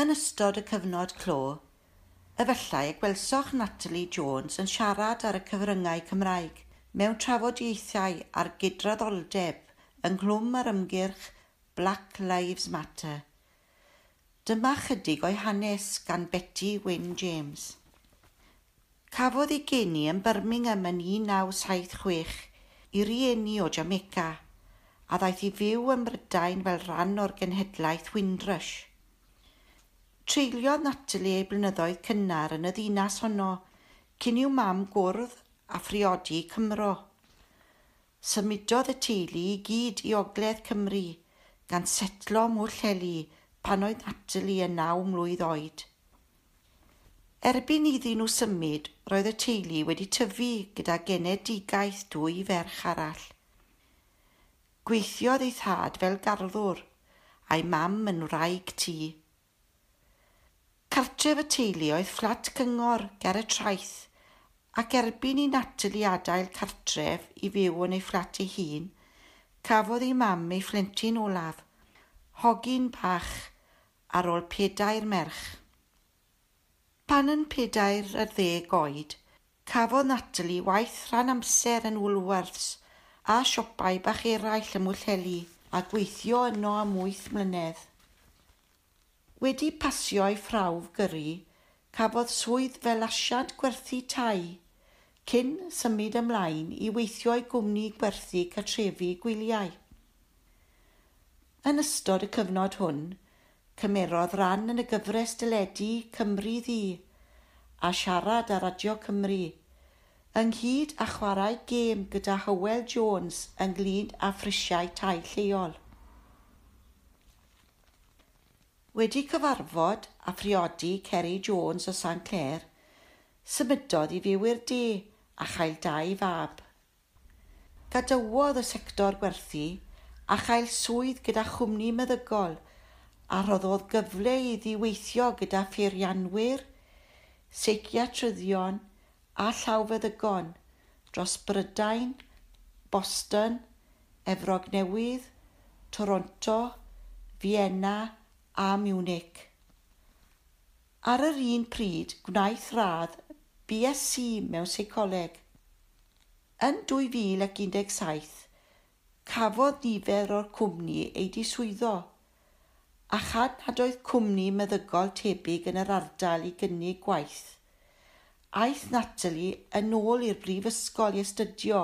Yn ystod y cyfnod clo, efallai y gwelsoch Natalie Jones yn siarad ar y cyfryngau Cymraeg mewn trafodiaethau ar gydraddoldeb ynghlwm ar ymgyrch Black Lives Matter. Dyma chydig o'i hanes gan Betty Wyn James. Cafodd ei geni yn Birmingham yn 1976 i rieni o Jamaica a ddaeth i fyw ym Mrydain fel rhan o'r genhedlaeth Windrush. Treuliodd Natalie ei blynyddoedd cynnar yn y ddinas honno cyn i'w mam gwrdd a phriodi Cymro. Symudodd y teulu i gyd i Ogledd Cymru gan setlo mwll heli pan oedd Natalie yn naw mlwydd oed. Erbyn iddyn nhw symud, roedd y teulu wedi tyfu gyda genedigaeth dwy ferch arall. Gweithiodd ei thad fel garddwr a'i mam yn wraig tŷ. Cartref y teulu oedd fflat cyngor ger y traeth ac erbyn i Natalie adael cartref i fyw yn ei fflat ei hun, cafodd ei mam ei phlentyn olaf, hogyn bach ar ôl pedair merch. Pan yn pedair y ddeg oed, cafodd Natalie waith rhan amser yn Woolworths a siopau bach eraill ym Mwllheli a gweithio yno am wyth mlynedd. Wedi pasio ei ffrawf gyrru, cafodd swydd fel asiad gwerthu tai, cyn symud ymlaen i weithio ei gwmni gwerthu cartrefi gwyliau. Yn ystod y cyfnod hwn, cymerodd ran yn y gyfres dyledu Cymru Ddi a siarad ar Radio Cymru, ynghyd a chwarae gêm gyda Hywel Jones ynglyn â phrisiau tai lleol. Wedi cyfarfod a phriodi Kerry Jones o St Clair, symudodd i fyw i'r de a chael dau fab. Gadawodd y sector gwerthu a chael swydd gyda chwmni meddygol a roddodd gyfle i ddiweithio gyda pheirianwyr, seigiatryddion a llawfeddygon dros Brydain, Boston, Efrog Newydd, Toronto, Vienna a Munich. Ar yr un pryd gwnaeth radd BSc mewn seicoleg. Yn 2017, cafodd nifer o'r cwmni ei diswyddo a chad nad oedd cwmni meddygol tebyg yn yr ardal i gynnig gwaith. Aeth Natalie yn ôl i'r brifysgol i astudio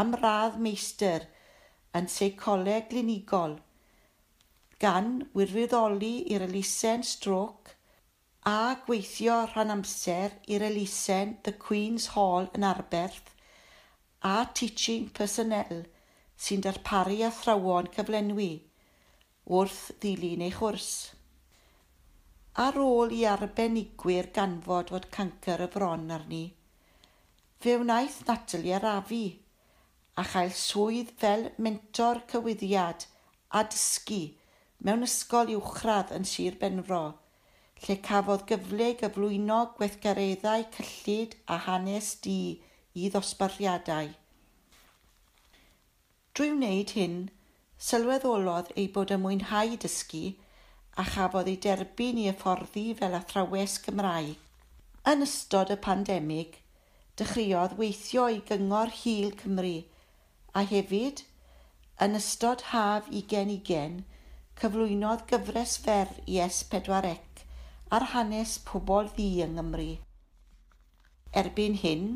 am radd meistr yn seicoleg glinigol gan wirfyddoli i'r elusen stroc a gweithio rhan amser i'r elusen The Queen's Hall yn Arberth a teaching personnel sy'n darparu athrawon cyflenwi wrth ddilyn ei chwrs. Ar ôl i arbenigwyr ganfod fod cancer y bron arni, fe wnaeth Natalie arafu a chael swydd fel mentor cywyddiad a dysgu mewn ysgol uwchradd yn Sir Benfro, lle cafodd gyfle gyflwyno gweithgareddau cyllid a hanes di i ddosbarthiadau. Drwy wneud hyn, sylweddolodd ei bod yn mwynhau dysgu a chafodd ei derbyn i hyfforddi fel athrawes Gymraeg. Yn ystod y pandemig, dechreuodd weithio i Gyngor Hil Cymru a hefyd, yn ystod haf 2020, cyflwynodd gyfres fer i S4C ar hanes pobl ddi yng Nghymru. Erbyn hyn,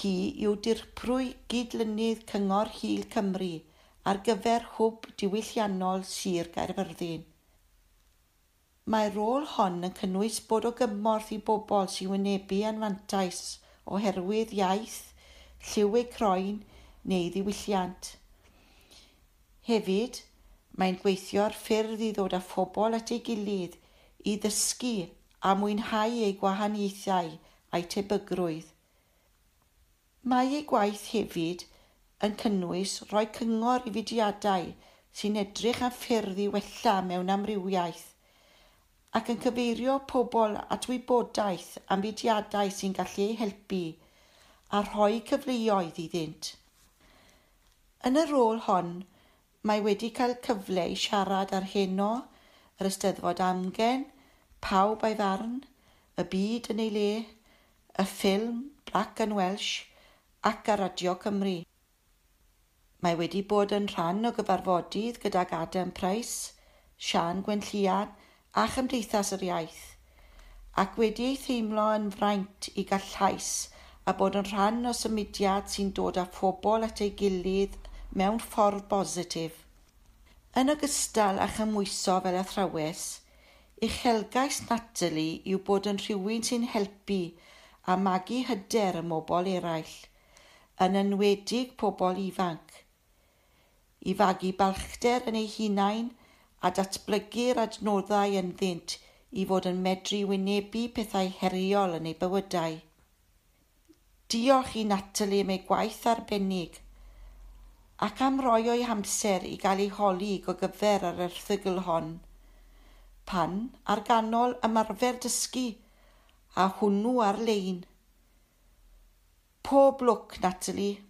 hi yw dirprwy gydlynydd Cyngor Hil Cymru ar gyfer hwb diwylliannol Sir Gaerfyrddin. Mae'r rôl hon yn cynnwys bod o gymorth i bobl sy'n wynebu anfantais oherwydd iaith, lliw eu croen neu ddiwylliant. Hefyd, Mae'n gweithio ar ffyrdd i ddod â phobl at ei gilydd i ddysgu a mwynhau ei gwahaniaethau a'i tebygrwydd. Mae ei gwaith hefyd yn cynnwys rhoi cyngor i fudiadau sy'n edrych am ffyrdd i wella mewn amrywiaeth ac yn cyfeirio pobl at wybodaeth am fudiadau sy'n gallu eu helpu a rhoi cyfleoedd iddynt. Yn y rôl hon, Mae wedi cael cyfle i siarad ar heno, yr Ysteddfod Amgen, Pawb a'i farn, Y Byd yn ei le, y ffilm Black and Welsh ac ar Radio Cymru. Mae wedi bod yn rhan o gyfarfodydd gydag Adam Price, Sian Gwenllian a Chymdeithas yr Iaith, ac wedi ei theimlo yn fraint i gael llais a bod yn rhan o symudiad sy'n dod â phobl at ei gilydd mewn ffordd bositif. Yn ogystal â chymwyso fel athrawes, uchelgais Natalie yw bod yn rhywun sy'n helpu a magu hyder y mobol eraill, yn enwedig pobl ifanc. I fagu balchder yn ei hunain a datblygu'r adnoddau yn ddynt i fod yn medru wynebu pethau heriol yn ei bywydau. Diolch i Natalie am ei gwaith arbennig – ac am roi o'i hamser i gael ei holi go gyfer ar erthygl hon. Pan ar ganol ymarfer dysgu a hwnnw ar-lein. Pob lwc, Natalie,